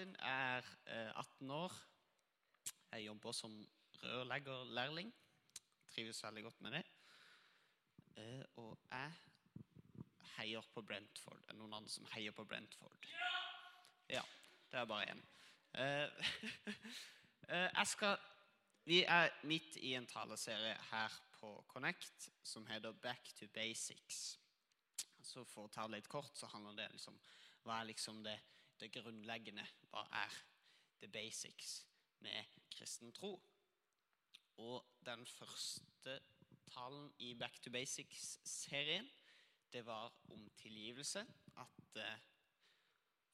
Martin, er 18 år. Jeg jobber som rørleggerlærling. Trives veldig godt med det. Eh, og jeg heier på Brentford. Er det noen andre som heier på Brentford? Ja, det er bare én. Eh, jeg skal Vi er midt i en taleserie her på Connect som heter Back to Basics. Så For å ta det litt kort, så handler det liksom Hva er liksom det, det grunnleggende? Hva er the basics med kristen tro? Og den første talen i Back to Basics-serien, det var om tilgivelse. At eh,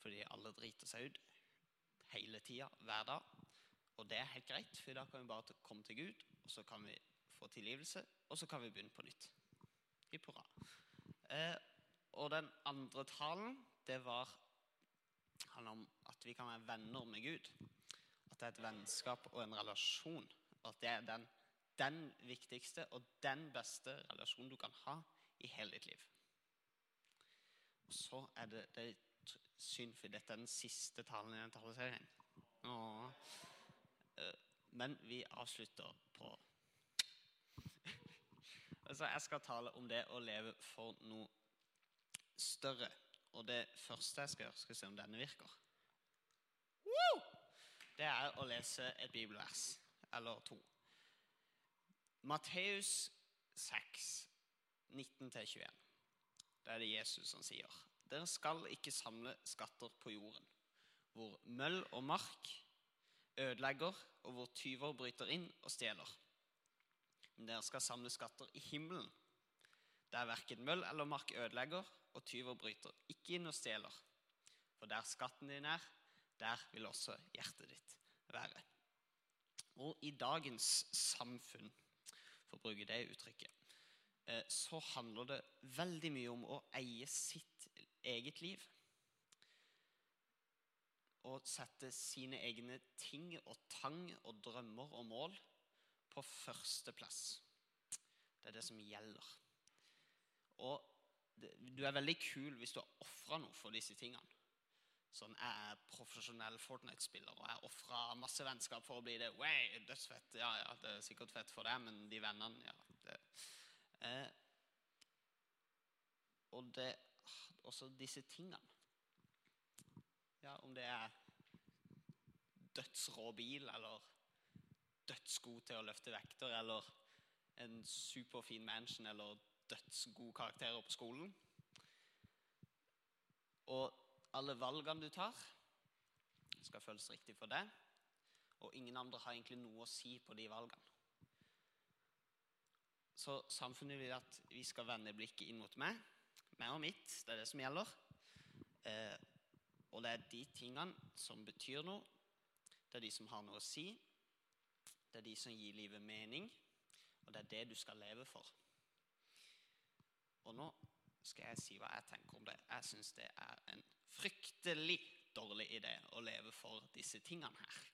fordi alle driter seg ut hele tida, hver dag. Og det er helt greit, for da kan vi bare komme til Gud, og så kan vi få tilgivelse, og så kan vi begynne på nytt. Hipp hurra. Eh, og den andre talen, det var handler om at vi kan være venner med Gud. At det er et vennskap og en relasjon. Og at det er den, den viktigste og den beste relasjonen du kan ha i hele ditt liv. Og så er det, det er synd, for dette er den siste talen i den taleserien. Eh, Men vi avslutter på Altså, jeg skal tale om det å leve for noe større. Og det første jeg skal gjøre, skal se om denne virker. Woo! Det er å lese et bibelvers, eller to. Matteus 6, 19-21. Det er det Jesus som sier. Dere skal ikke samle skatter på jorden, hvor møll og mark ødelegger, og hvor tyver bryter inn og stjeler. Men dere skal samle skatter i himmelen, der verken møll eller mark ødelegger, og tyver bryter ikke inn og stjeler. For der skatten din er, der vil også hjertet ditt være. Og i dagens samfunn, for å bruke det uttrykket, eh, så handler det veldig mye om å eie sitt eget liv. Å sette sine egne ting og tang og drømmer og mål på førsteplass. Det er det som gjelder. Og du er veldig kul hvis du har ofra noe for disse tingene. Sånn, Jeg er profesjonell Fortnite-spiller og jeg ofra masse vennskap for å bli det. Way, dødsfett. Ja, ja, det er sikkert fett for deg, men de vennene ja, det. Eh, Og det også disse tingene. Ja, om det er dødsrå bil, eller dødsgod til å løfte vekter, eller en superfin mansion, eller dødsgode karakterer på skolen. Og alle valgene du tar, skal føles riktig for deg. Og ingen andre har egentlig noe å si på de valgene. Så samfunnet vil at vi skal vende blikket inn mot meg, meg og mitt. Det er det som gjelder. Eh, og det er de tingene som betyr noe. Det er de som har noe å si. Det er de som gir livet mening. Og det er det du skal leve for. Og nå skal jeg si hva jeg tenker om det. Jeg syns det er en fryktelig dårlig idé å leve for disse tingene her.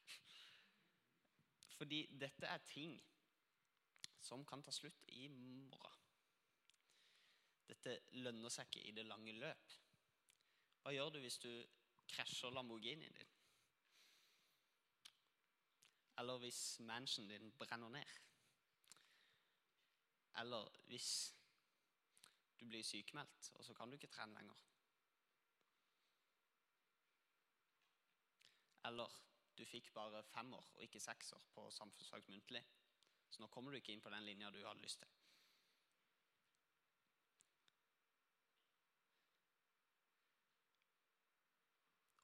Fordi dette er ting som kan ta slutt i morgen. Dette lønner seg ikke i det lange løp. Hva gjør du hvis du krasjer Lamborghinien din? Eller hvis mansionen din brenner ned? Eller hvis du blir sykemeldt, og så kan du ikke trene lenger? Eller du fikk bare femmer og ikke sekser på samfunnsfag muntlig. Så nå kommer du ikke inn på den linja du hadde lyst til.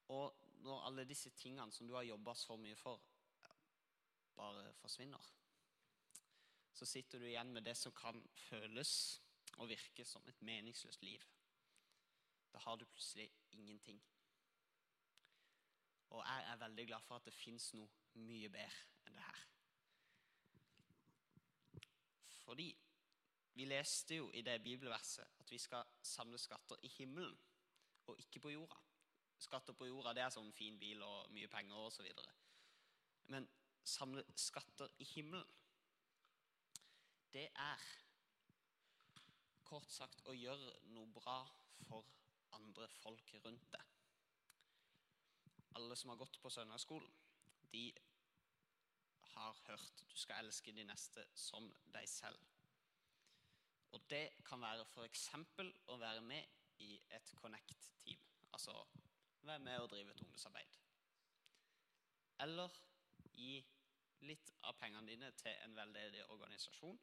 Og når alle disse tingene som du har jobba så mye for, bare forsvinner, så sitter du igjen med det som kan føles og virke som et meningsløst liv. Da har du plutselig ingenting. Og jeg er veldig glad for at det fins noe mye bedre enn det her. Fordi vi leste jo i det bibelverset at vi skal samle skatter i himmelen og ikke på jorda. Skatter på jorda det er sånn fin bil og mye penger osv. Men samle skatter i himmelen, det er kort sagt å gjøre noe bra for andre folk rundt deg. alle som har gått på søndagsskolen, de har hørt du skal elske de neste som deg selv. Og det kan være f.eks. å være med i et Connect-team. Altså være med og drive et ungdomsarbeid. Eller gi litt av pengene dine til en veldedig organisasjon.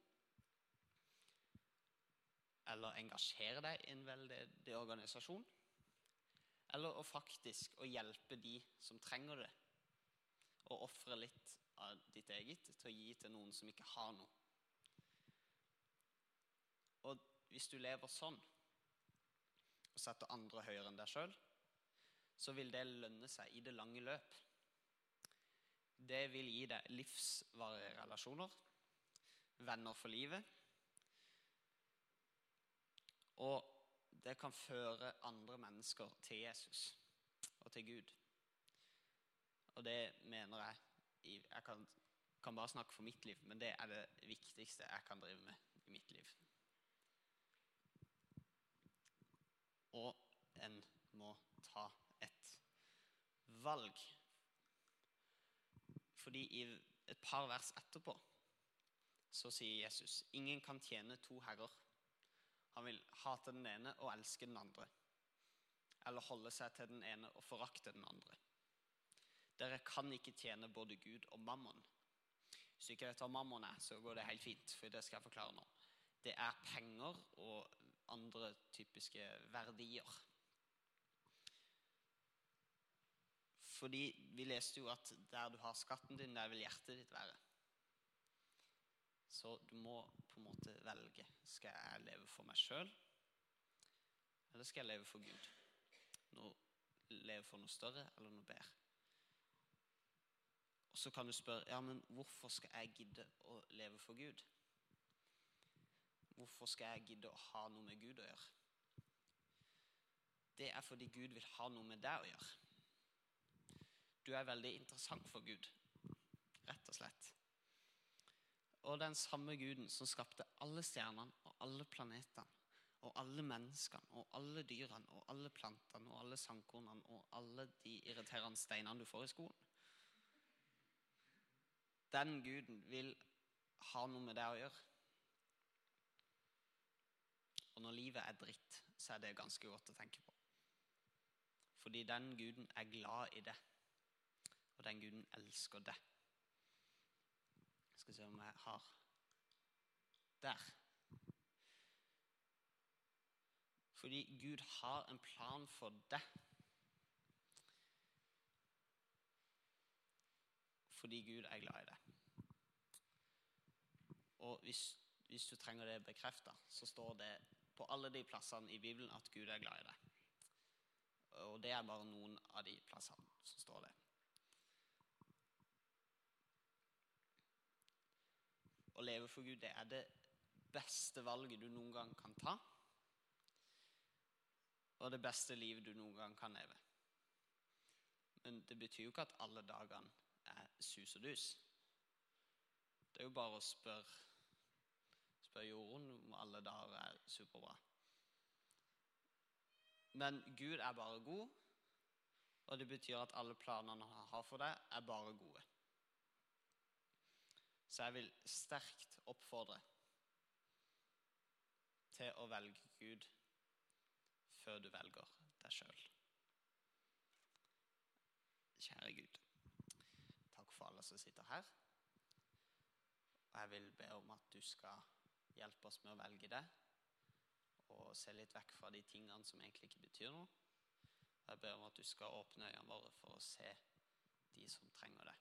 Eller engasjere deg i en veldedig organisasjon. Eller å faktisk å hjelpe de som trenger det. Og ofre litt av ditt eget til å gi til noen som ikke har noe. Og hvis du lever sånn og setter andre høyere enn deg sjøl, så vil det lønne seg i det lange løp. Det vil gi deg livsvarige relasjoner, venner for livet. Og det kan føre andre mennesker til Jesus og til Gud. Og det mener jeg Jeg kan, kan bare snakke for mitt liv, men det er det viktigste jeg kan drive med i mitt liv. og en må ta et valg. Fordi i et par vers etterpå så sier Jesus ingen kan tjene to herrer. Han vil hate den ene og elske den andre. Eller holde seg til den ene og forakte den andre. Dere kan ikke tjene både Gud og mammon. Hvis du ikke vet hva mammon er, så går det helt fint. for det skal jeg forklare nå. Det er penger og andre typiske verdier. Fordi vi leste jo at der du har skatten din, der vil hjertet ditt være. Så du må på en måte velge. Skal jeg leve for meg sjøl, eller skal jeg leve for Gud? Noe, leve for noe større eller noe bedre? Og så kan du spørre ja, men hvorfor skal jeg gidde å leve for Gud? Hvorfor skal jeg gidde å ha noe med Gud å gjøre? Det er fordi Gud vil ha noe med deg å gjøre. Du er veldig interessant for Gud, Og den samme Guden som skapte alle stjernene og alle planetene og alle menneskene og alle dyrene og alle plantene og alle sandkornene og alle de irriterende steinene du får i skolen. Den Guden vil ha noe med det å gjøre. Og når livet er dritt, så er det ganske godt å tenke på. Fordi den guden er glad i det. Og den guden elsker det. Skal se om jeg har Der. Fordi Gud har en plan for deg. Fordi Gud er glad i det. Og hvis, hvis du trenger det bekrefta, så står det på alle de plassene i Bibelen at Gud er glad i deg. Og det er bare noen av de plassene som står det. Å leve for Gud, det er det beste valget du noen gang kan ta. Og det beste livet du noen gang kan leve. Men det betyr jo ikke at alle dagene er sus og dus. Det er jo bare å spørre spør jorden om alle dager er superbra. Men Gud er bare god, og det betyr at alle planene han har for deg, er bare gode. Så jeg vil sterkt oppfordre til å velge Gud før du velger deg sjøl. Kjære Gud, takk for alle som sitter her. Og jeg vil be om at du skal hjelpe oss med å velge det. Og se litt vekk fra de tingene som egentlig ikke betyr noe. Jeg ber om at du skal åpne øynene våre for å se de som trenger det.